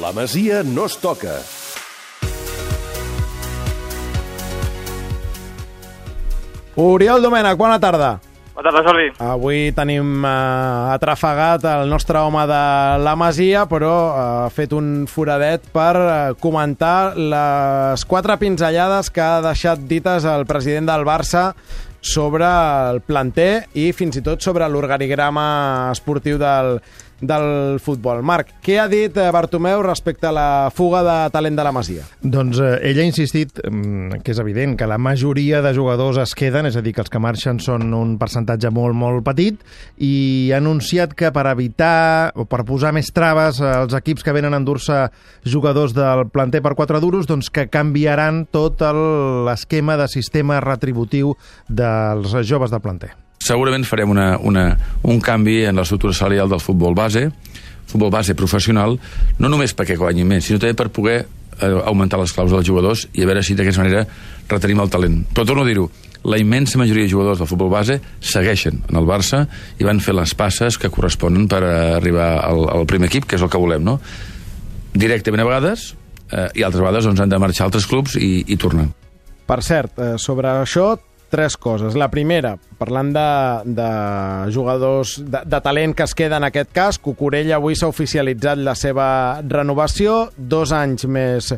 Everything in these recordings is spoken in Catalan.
La Masia no es toca. Oriol Domènech, bona tarda. Bona tarda, Jordi. Avui tenim uh, atrafegat el nostre home de la Masia, però uh, ha fet un foradet per uh, comentar les quatre pinzellades que ha deixat dites el president del Barça sobre el planter i fins i tot sobre l'organigrama esportiu del, del futbol. Marc, què ha dit eh, Bartomeu respecte a la fuga de talent de la Masia? Doncs eh, ell ha insistit mm, que és evident que la majoria de jugadors es queden, és a dir, que els que marxen són un percentatge molt, molt petit, i ha anunciat que per evitar o per posar més traves als equips que venen a endur-se jugadors del planter per quatre duros, doncs que canviaran tot l'esquema de sistema retributiu dels joves del planter segurament farem una, una, un canvi en l'estructura salarial del futbol base, futbol base professional, no només perquè guanyi més, sinó també per poder eh, augmentar les claus dels jugadors i a veure si d'aquesta manera retenim el talent. Però torno a dir-ho, la immensa majoria de jugadors del futbol base segueixen en el Barça i van fer les passes que corresponen per arribar al, al primer equip, que és el que volem, no? Directament a vegades, eh, i altres vegades doncs, han de marxar a altres clubs i, i tornar. Per cert, eh, sobre això tres coses. La primera, parlant de, de jugadors de, de talent que es queda en aquest cas, Cucurella avui s'ha oficialitzat la seva renovació, dos anys més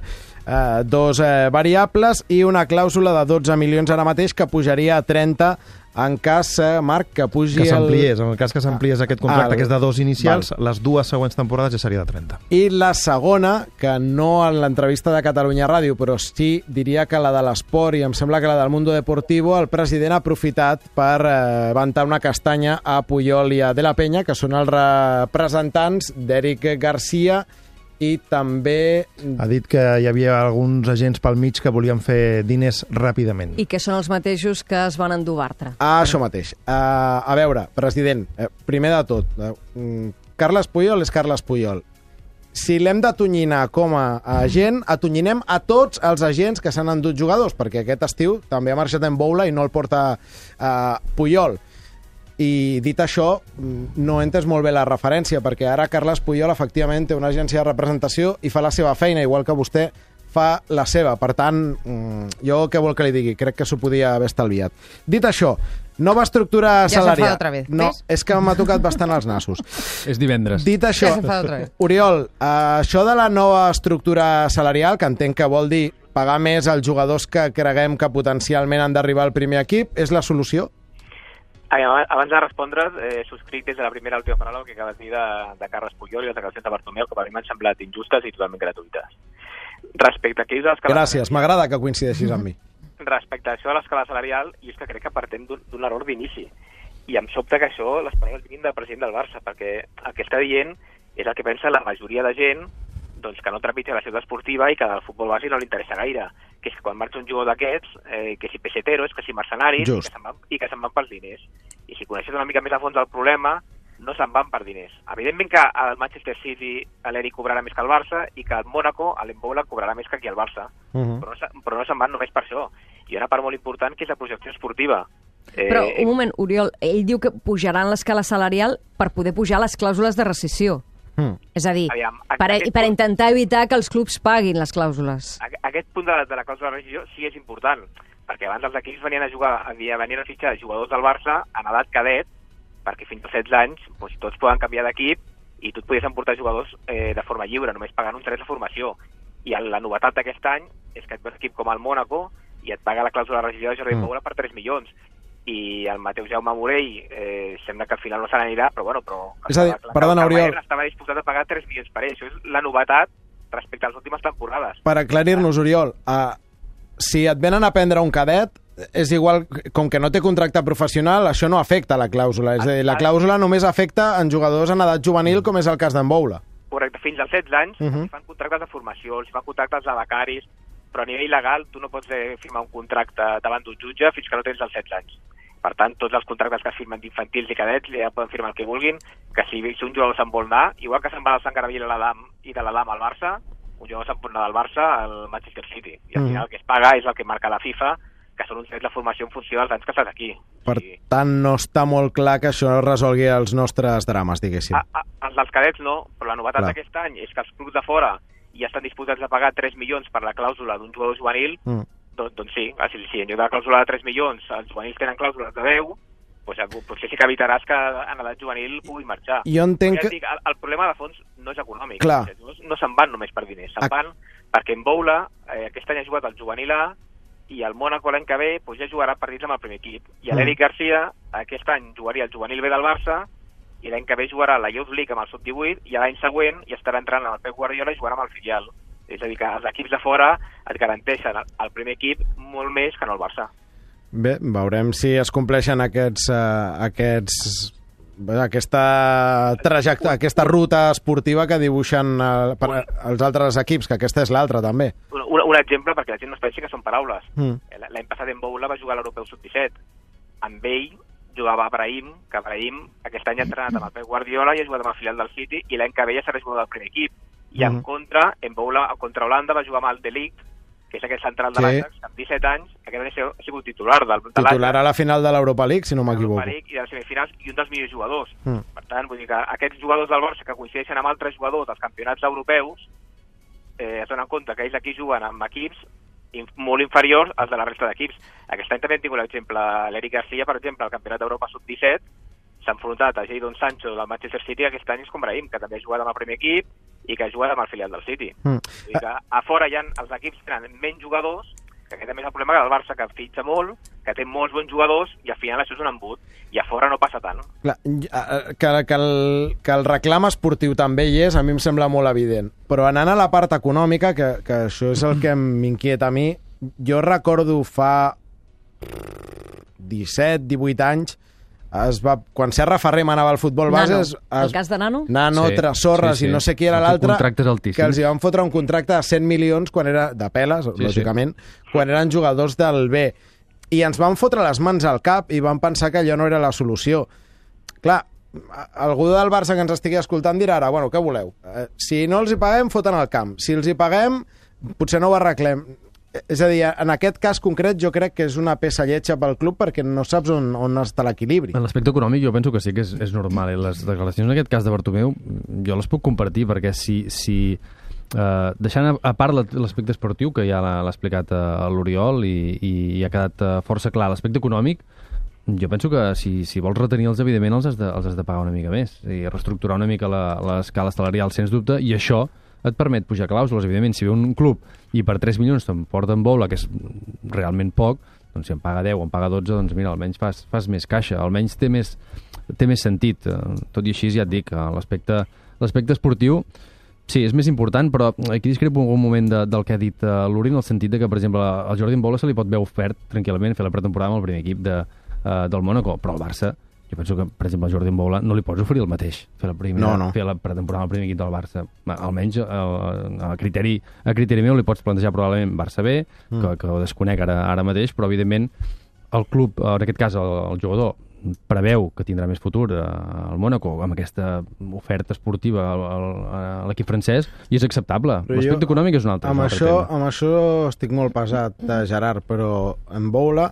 eh, dos eh, variables i una clàusula de 12 milions ara mateix que pujaria a 30 en cas, eh, Marc, que pugi... Que s'ampliés, el... en el cas que s'ampliés ah, aquest contracte, el... que és de dos inicials, Val. les dues següents temporades ja seria de 30. I la segona, que no en l'entrevista de Catalunya Ràdio, però sí, diria que la de l'esport i em sembla que la del Mundo Deportivo, el president ha aprofitat per eh, ventar una castanya a Puyol i a De La Penya, que són els representants d'Eric Garcia i també... Ha dit que hi havia alguns agents pel mig que volien fer diners ràpidament. I que són els mateixos que es van endur Bartra. Ah, això mateix. Uh, a veure, president, uh, primer de tot, uh, Carles Puyol és Carles Puyol. Si l'hem d'atonyinar com a agent, atonyinem a tots els agents que s'han endut jugadors, perquè aquest estiu també ha marxat en Boula i no el porta uh, Puyol. I dit això, no entes molt bé la referència, perquè ara Carles Puyol efectivament té una agència de representació i fa la seva feina, igual que vostè fa la seva. Per tant, mm, jo què vol que li digui? Crec que s'ho podia haver estalviat. Dit això, nova estructura ja salarial. otra vez. No, ¿ves? és que m'ha tocat bastant els nassos. És divendres. Dit això, Ja. Oriol, eh, això de la nova estructura salarial, que entenc que vol dir pagar més als jugadors que creguem que potencialment han d'arribar al primer equip, és la solució? Abans de respondre, eh, subscric des de la primera a l'última paraula que acabes de dir de, de Carles Puyol i les declaracions de Bartomeu, que per mi m'han semblat injustes i totalment gratuïtes. Respecte a aquells de l'escala... Gràcies, m'agrada que coincideixis amb mi. Respecte a això de l'escala salarial, jo és que crec que partem d'un error d'inici. I em sobta que això, les paraules vinguin del president del Barça, perquè el que està dient és el que pensa la majoria de gent doncs, que no trepitja la ciutat esportiva i que al futbol bàsic no li interessa gaire. Que és que quan marxa un jugador d'aquests, eh, que si peseteros, que si mercenaris, i Just. que, se'n van, i que se'n van pels diners. I si coneixes una mica més a fons el problema, no se'n van per diners. Evidentment que al Manchester City l'Eri cobrarà més que el Barça i que al Mónaco l'Embola cobrarà més que aquí al Barça. Uh -huh. Però no, se- però no se'n van només per això. Hi ha una part molt important que és la projecció esportiva. Eh, Però, un moment, Oriol, ell diu que pujaran l'escala salarial per poder pujar les clàusules de rescisió. Mm. És a dir, Aviam, a- per, aquest per punt- intentar evitar que els clubs paguin les clàusules. A- Aquest punt de, la- de la clàusula de rescisió sí és important, perquè abans els equips venien a jugar, havia- venien a fitxar jugadors del Barça en edat cadet, perquè fins als 16 anys doncs, tots poden canviar d'equip i tu et podies emportar jugadors eh, de forma lliure, només pagant un 3 de formació. I la novetat d'aquest any és que et ve un equip com el Mónaco i et paga la clàusula de rescisió de Jordi Mm. mm. Moura per 3 milions. I el Mateu Jaume Morell eh, sembla que al final no se n'anirà, però bueno, però... És a dir, la- perdona, Oriol. Estava disposat a pagar 3 milions per ell. Això és la novetat respecte a les últimes temporades. Per aclarir-nos, Oriol, uh, si et venen a prendre un cadet, és igual, com que no té contracte professional, això no afecta la clàusula. És a dir, la clàusula només afecta en jugadors en edat juvenil, com és el cas d'en Boula. Correcte, fins als 16 anys uh -huh. els fan contractes de formació, els fan contractes de becaris, però a nivell legal tu no pots eh, firmar un contracte davant d'un jutge fins que no tens els 16 anys. Per tant, tots els contractes que firmen d'infantils i cadets ja poden firmar el que vulguin, que si, si un jugador se'n vol anar, igual que se'n va del Sant l'Adam i de l'Adam al Barça, un jugador se'n pot anar del Barça al Manchester City. I al Mhm. final el que es paga és el que marca la FIFA, que són uns drets de formació en funció dels anys que estàs aquí. Per tant, no està molt clar que això resolgui els nostres drames, diguéssim. a, a, els dels cadets no, però la novetat d'aquest any és que els clubs de fora ja estan disposats a pagar 3 milions per la clàusula d'un jugador juvenil, Mm. Doncs, doncs sí, si, si en lloc de la clàusula de 3 milions els juvenils tenen clàusules de 10, doncs, eh, potser sí que evitaràs que en edat juvenil pugui marxar. Jo entenc Ja que... dic, el, el problema de fons no és econòmic. Clar. Jugadors No se'n van només per diners, se'n van perquè en Boula eh, aquest any ha jugat al juvenil A i el Mónaco l'any que ve doncs, ja jugarà partits amb el primer equip. I Mm. l'Eric Garcia aquest any jugaria al juvenil B del Barça i l'any que ve jugarà a la Youth League amb el Sub-18 i l'any següent ja estarà entrant amb el Pep Guardiola i jugarà amb el filial. És a dir, que els equips de fora et garanteixen el, el primer equip molt més que no el Barça. Bé, veurem si es compleixen aquests... Uh, aquests aquesta trajecte, aquesta ruta esportiva que dibuixen uh, per, els altres equips, que aquesta és l'altra també. Un, un, un exemple perquè la gent no es pensi que són paraules. Mm. L'any passat en Boula va jugar a l'Europeu Sub-17. Amb ell jugava Brahim, que Brahim aquest any ha entrenat amb el Pep Guardiola i ha jugat amb el filial del City i l'any que ve ja serà jugador del primer equip. I en contra, en Boula, contra Holanda va jugar amb el De Ligt, que és aquest central de Sí. l'Ajax, amb 17 anys, que aquest any ha sigut- titular del, de Titular a la final de l'Europa League, si no m'equivoco. League i de les semifinals i un dels millors jugadors. Mm. Per tant, vull dir que aquests jugadors del Barça que coincideixen amb altres jugadors dels campionats europeus eh, es donen compte que ells aquí juguen amb equips molt inferiors als de la resta d'equips. Aquest any també hem tingut l'exemple, l'Eric Garcia, per exemple, al Campionat d'Europa Sub-17, s'ha enfrontat a Jadon Sancho del Manchester City aquest any és com Brahim, que també ha jugat amb el primer equip i que ha jugat amb el filial del City. Mm. Vull dir que a fora ha, els equips tenen menys jugadors, que aquest també és el problema que el Barça, que fitxa molt, que té molts bons jugadors, i al final això és un embut. I a fora no passa tant. Clar, que, que, el, que el reclam esportiu també hi és, a mi em sembla molt evident. Però anant a la part econòmica, que, que això és el que m'inquieta a mi, jo recordo fa 17, 18 anys, es va, quan Serra Ferrer manava al futbol base... Nano. Es, El cas de Nano? Nano, Sí, Tressorres sí, sí. i no sé qui era Un l'altre, que els hi van fotre un contracte de 100 milions quan era de peles, sí. lògicament, quan eren jugadors del B. I ens van fotre les mans al cap i van pensar que allò no era la solució. Clar, algú del Barça que ens estigui escoltant dirà ara, bueno, què voleu? Eh, si no els hi paguem, foten al camp. Si els hi paguem, potser no ho arreglem. Eh, És a dir, en aquest cas concret jo crec que és una peça lletja pel club perquè no saps on, on està l'equilibri. En l'aspecte econòmic jo penso que sí que és, és normal. I les declaracions en aquest cas de Bartomeu jo les puc compartir perquè si, si eh, deixant a, part la- l'aspecte esportiu, que ja l'ha explicat eh, l'Oriol i, i, i ha quedat eh, força clar, l'aspecte econòmic jo penso que si, si vols retenir-los, evidentment, els has, de, els has de pagar una mica més i reestructurar una mica la- l'escala salarial, sens dubte, i això et permet pujar clàusules. Evidentment, si ve un club i per 3 milions te'n porta en bola, que és realment poc, doncs si em paga 10 o em paga 12, doncs mira, almenys fas, fas més caixa, almenys té més, té més sentit. Eh, Tot i així, ja et dic, eh, l'aspecte l'aspecte esportiu Sí, és més important, però aquí discrepo un moment de, del que ha dit uh, l'Uri en el sentit de que, per exemple, al Jordi Bola se li pot haver ofert tranquil·lament fer la pretemporada amb el primer equip de, uh, del Mónaco, però al Barça, jo penso que, per exemple, al Jordi Bola no li pots oferir el mateix, fer la, primera, No, no. fer la pretemporada el primer equip del Barça. Almenys, uh, a, criteri, a criteri meu, li pots plantejar probablement Barça B, mm. que, que ho desconec ara, ara mateix, però, evidentment, el club, en aquest cas el, el jugador, preveu que tindrà més futur eh, al Mónaco amb aquesta oferta esportiva al- al- a l'equip francès i és acceptable. L'aspecte econòmic és un altre, Amb un altre això, tema. amb això estic molt pesat, de Gerard, però en Boula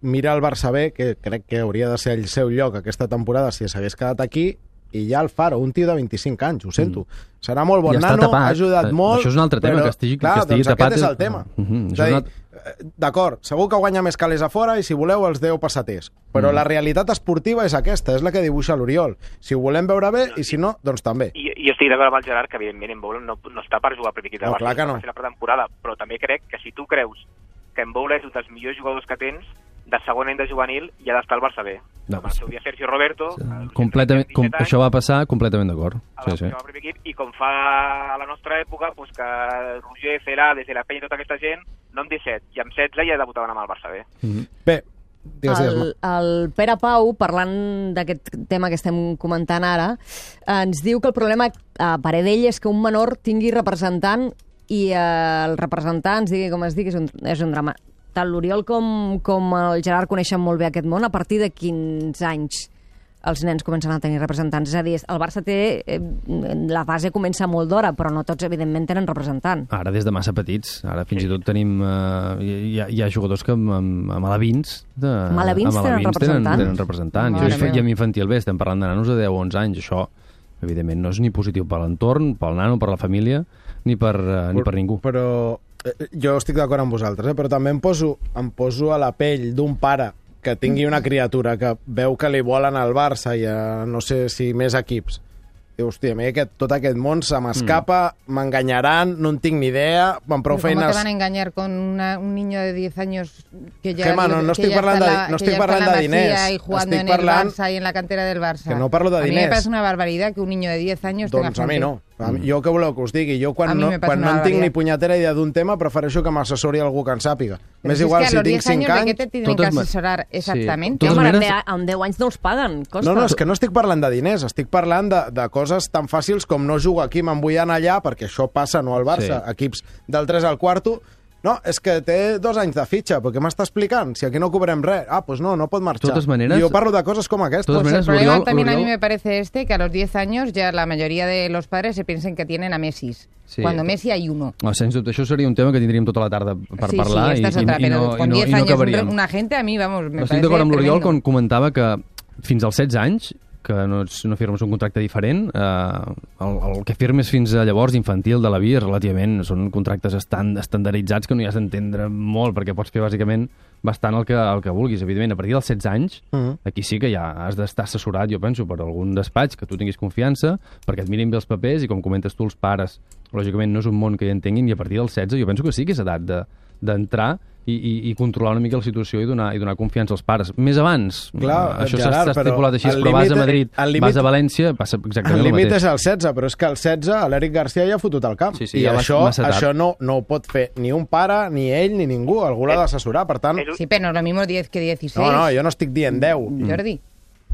mira el Barça B, que crec que hauria de ser el seu lloc aquesta temporada si s'hagués quedat aquí, i ja el Faro, un tio de 25 anys, ho sento. Mm. Serà molt bon I nano, tapat. ha ajudat Eh, molt... això és un altre tema, però, que estigui- clar, que estigui doncs tapat aquest és el tema. Mhm, És això a és dir, eh, D'acord, segur que guanya més calés a fora i si voleu els 10 passaters. Però Mm. la realitat esportiva és aquesta, és la que dibuixa l'Oriol. Si ho volem veure bé i si no, doncs també. I, jo estic d'acord amb el Gerard que, evidentment, en Boula no, no està per jugar al primer equip de No, Barça, clar que no. per la pretemporada, però també crec que si tu creus que en Boula és un dels millors jugadors que tens, de segon any de juvenil ja ha d'estar al Barça B. No, el seu dia Sergio Roberto... el- Completament, com, 17 anys, això va passar completament d'acord. a Sí, sí. al primer equip, i com fa a la nostra època, pues que Roger, Celades i la Penya i tota aquesta gent, no amb 17, i amb 16 ja debutaven amb el Barça B. Bé, digues, digues, El, el Pere Pau, parlant d'aquest tema que estem comentant ara, ens diu que el problema a parer d'ell és que un menor tingui representant i eh, el representant, es digui com es digui, és un, és un drama. Tant l'Oriol com, com el Gerard coneixen molt bé aquest món. A partir de quins anys els nens comencen a tenir representants? És a dir, el Barça té... Eh, la base comença molt d'hora, però no tots, evidentment, tenen representant. Ara des de massa petits. Ara fins i tot tenim... Eh, hi, ha, hi ha jugadors que amb, amb, amb alevins... De, Amb alevins amb tenen representant? Tenen, tenen representant. I, Mare això, meva. I amb infantil B, estem parlant de nanos de 10 o 11 anys. Això evidentment no és ni positiu per l'entorn, pel nano, per la família, ni per, eh, ni per ningú. Però jo estic d'acord amb vosaltres, eh? però també em poso, em poso a la pell d'un pare que tingui una criatura que veu que li volen al Barça i a no sé si més equips. Diu, hòstia, a mi aquest, tot aquest món se m'escapa, m'enganyaran, no en tinc ni idea, amb prou Pero ¿Cómo te feines... van a engañar con una- un niño de 10 años que ya, Gemma, no- no estic parlant de- no estic parlant la de diners. Y jugando Estic en el parlant- Barça y en la cantera del Barça. Que no parlo de A mí me diners. parece una barbaridad que un niño de 10 años tenga Doncs a mi no. Mi, jo què voleu que us digui? Jo quan no, quan no en tinc ni punyetera idea d'un tema prefereixo que m'assessori algú que en sàpiga. Pero M'és si es igual si tinc 10 años 5 de qué anys... te tienen que asesorar exactamente. Totes Home, amb maneres- 10 amb 10 anys no els paguen, costa. No, no, és que no estic parlant de diners, estic parlant de, de coses tan fàcils com no jugo aquí, me'n vull anar allà, perquè això passa no al Barça, Sí. equips del 3 al quarto, no, és que té dos anys de fitxa, però què m'està explicant? Si aquí no cobrem res. Ah, doncs no, no pot marxar. Totes maneres- Jo parlo de coses com aquestes. Totes Pues el maneres, problema l'Oriol- también a mí l'Oriol- me parece este, que a los 10 años ya la mayoría de los padres se piensen que tienen a Messi. Sí. Cuando Messi hay uno. No, sens dubte, això seria un tema que tindríem tota la tarda per sí, parlar sí, esta es i, otra, i, i, no, i, con no, 10 i no años una gente a mí, vamos, me Estic parece d'acord amb l'Oriol quan comentava que fins als 16 anys que no, ets, no firmes un contracte diferent, eh, el, el que firmes fins a llavors infantil de la vida relativament són contractes estan, estandarditzats que no hi has d'entendre molt perquè pots fer bàsicament bastant el que, el que vulguis. Evidentment, a partir dels 16 anys, Mhm. aquí sí que ja has d'estar assessorat, jo penso, per algun despatx que tu tinguis confiança, perquè et mirin bé els papers i com comentes tu, els pares, lògicament no és un món que hi entenguin i a partir dels 16 jo penso que sí que és edat de d'entrar i, i, i controlar una mica la situació i donar, i donar confiança als pares. Més abans, Clar, eh, això s'ha però estipulat així, el però vas límit- a Madrid, el límit- vas a València, passa exactament El el, límit mateix. és el 16, però és que el 16 l'Eric Garcia ja ha fotut el camp. Sí, sí, I ja això, això no, no ho pot fer ni un pare, ni ell, ni ningú. Algú l'ha d'assessorar, per tant... Sí, pero no lo mismo 10 que 16. No, no, jo no estic dient 10, Jordi.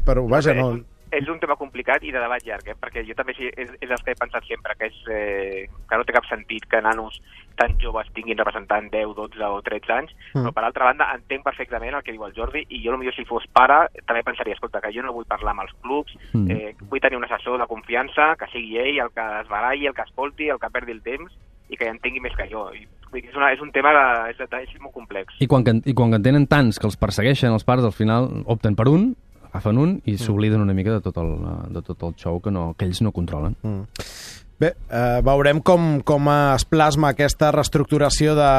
però vaja, no... és un tema complicat i de debat llarg, eh? perquè jo també sí, és, és el que he pensat sempre, que, és, eh, que no té cap sentit que nanos tan joves tinguin representant 10, 12 o 13 anys, Mm. però per altra banda entenc perfectament el que diu el Jordi i jo potser si fos pare també pensaria, escolta, que jo no vull parlar amb els clubs, Mm. eh, vull tenir un assessor de confiança, que sigui ell el que es baralli, el que escolti, el que perdi el temps i que entengui més que jo. I, és, una, és un tema que és, és molt complex. I quan, que- I quan que en tenen tants que els persegueixen, els pares al final opten per un, agafen un i s'obliden una mica de tot el, de tot el show que, no, que ells no controlen. Bé, eh, veurem com, com es plasma aquesta reestructuració de,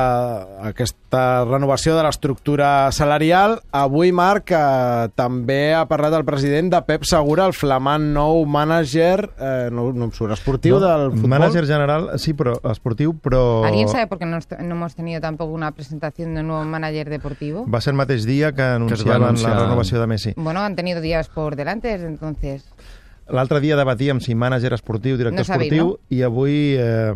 aquesta renovació de l'estructura salarial. Avui, Marc, eh, també ha parlat el president de Pep Segura, el flamant nou mànager, eh, no, no em surt, esportiu del futbol. Mànager general, sí, però esportiu, però... ¿Alguien sabe por qué no, no hemos tenido tampoco una presentación de un nuevo manager deportivo? Va ser el mateix dia que anunciaven anunciar. la renovació de Messi. Bueno, han tenido días por delante entonces. L'altre dia debatíem si mànager esportiu, director No esportiu, no? i avui eh,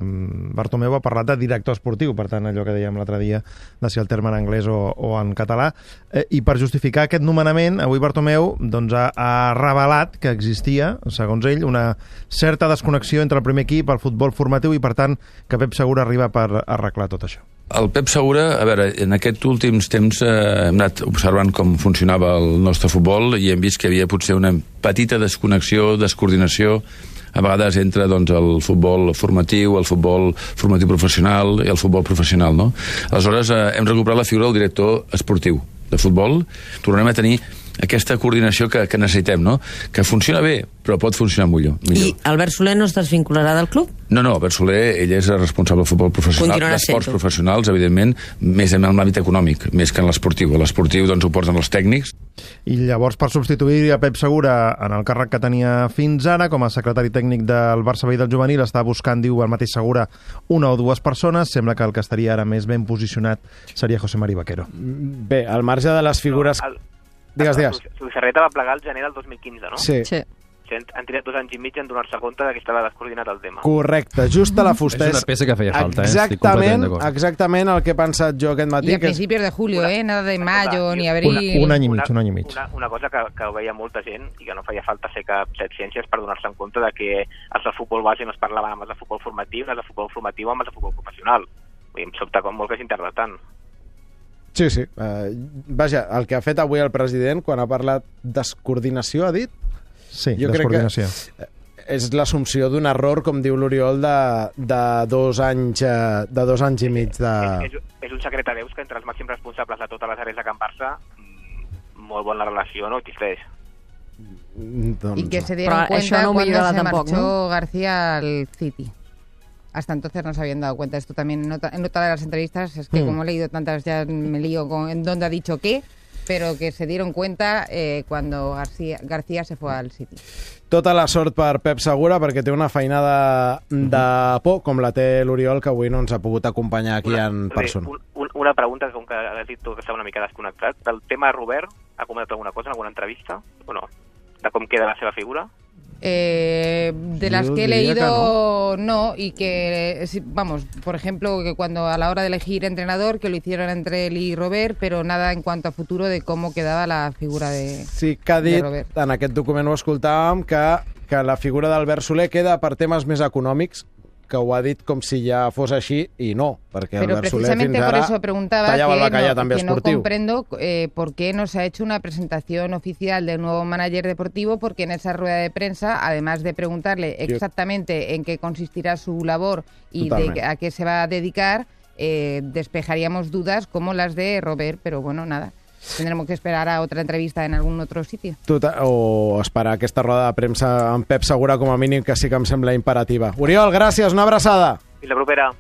Bartomeu ha parlat de director esportiu, per tant, allò que dèiem l'altre dia, de si el terme en anglès o, o en català. Eh, I per justificar aquest nomenament, avui Bartomeu doncs, ha, ha revelat que existia, segons ell, una certa desconnexió entre el primer equip, el futbol formatiu, i per tant que Pep Segura arriba per arreglar tot això. El Pep Segura, a veure, en aquests últims temps eh, hem anat observant com funcionava el nostre futbol i hem vist que hi havia potser una petita desconnexió, descoordinació, a vegades entre doncs, el futbol formatiu, el futbol formatiu professional i el futbol professional. No? Aleshores, eh, hem recuperat la figura del director esportiu de futbol. Tornarem a tenir aquesta coordinació que, que necessitem, no? que funciona bé, però pot funcionar millor. millor. I Albert Soler no es desvincularà del club? No, no, Albert Soler, ell és el responsable del futbol professional, Continuarà d'esports professionals, evidentment, més en l'àmbit econòmic, més que en l'esportiu. A l'esportiu doncs, ho porten els tècnics. I llavors, per substituir a Pep Segura en el càrrec que tenia fins ara, com a secretari tècnic del Barça i del Juvenil, està buscant, diu el mateix Segura, una o dues persones. Sembla que el que estaria ara més ben posicionat seria José Mari Vaquero. Bé, al marge de les figures... El, Digues, digues. Zubizarreta va plegar el gener del 2015, no? Sí, Sí. Han, han trigat dos anys i mig en donar-se compte de que estava descoordinat el tema. correcte, just a la fusta. És una peça que feia falta, eh? Estic Exactament, d'acord. exactament el que he pensat jo aquest matí. a Que és... de julio, ¿eh? Nada de mayo ni Un, abril. un any i mig, un any i mig. Una, una cosa que, que ho veia molta gent i que no feia falta fer cap set ciències per donar-se en compte de que els de futbol base no es parlaven amb els de futbol formatiu, ni els de futbol formatiu amb els de futbol professional. Vull dir, em sobta com molt que s'interna tant. Sí, sí. Uh, vaja, el que ha fet avui el president quan ha parlat descoordinació, ha dit, Sí, Jo crec que- descoordinació. és l'assumpció d'un error, com diu l'Oriol, de, de, dos anys, eh, de dos anys i mig de... És, és, és un secret a veus que entre els màxims responsables de totes les àrees de Can Barça mm, molt bona relació no existeix. Doncs, Y que se dieron eso cuenta no cuando se marchó García al City. Hasta entonces no se habían dado cuenta. Esto también en otra, en otra de las entrevistas, es que Mm. como he leído tantas, ya me lío con en dónde ha dicho qué, pero que se dieron cuenta eh, cuando García, García se fue al City. Tota la sort per Pep Segura, perquè té una feinada de por, com la té l'Oriol, que avui no ens ha pogut acompanyar aquí en Bé, persona. un, un, una pregunta, com que has dit tu que estava una mica desconnectat. Del tema Robert, ha comentat alguna cosa en alguna entrevista o no? De com queda la seva figura? Eh, de las Yo que he diría que leído, no. y que, eh, vamos, por ejemplo, que cuando a la hora de elegir entrenador, que lo hicieron entre él y Robert, pero nada en cuanto a futuro de cómo quedaba la figura de... Sí que ha de dit, Robert. en aquest document ho escoltàvem, que, que la figura d'Albert Soler queda per temes més econòmics, que ho ha dit com si ja fos així, i no, perquè Pero Albert Soler fins precisamente por ara eso preguntaba tallava el que, bacallà no, també que no esportiu. comprendo eh, por qué no se ha hecho una presentación oficial del nuevo manager deportivo, porque en esa rueda de prensa, además de preguntarle exactamente en qué consistirá su labor y de a qué se va a dedicar, eh, despejaríamos dudas como las de Robert, pero bueno, nada. Tendremos que esperar a otra entrevista en algún otro sitio. Tota, o esperar aquesta roda de premsa amb Pep Segura com a mínim, que sí que em sembla imperativa. Oriol, gràcies, una abraçada. I la propera?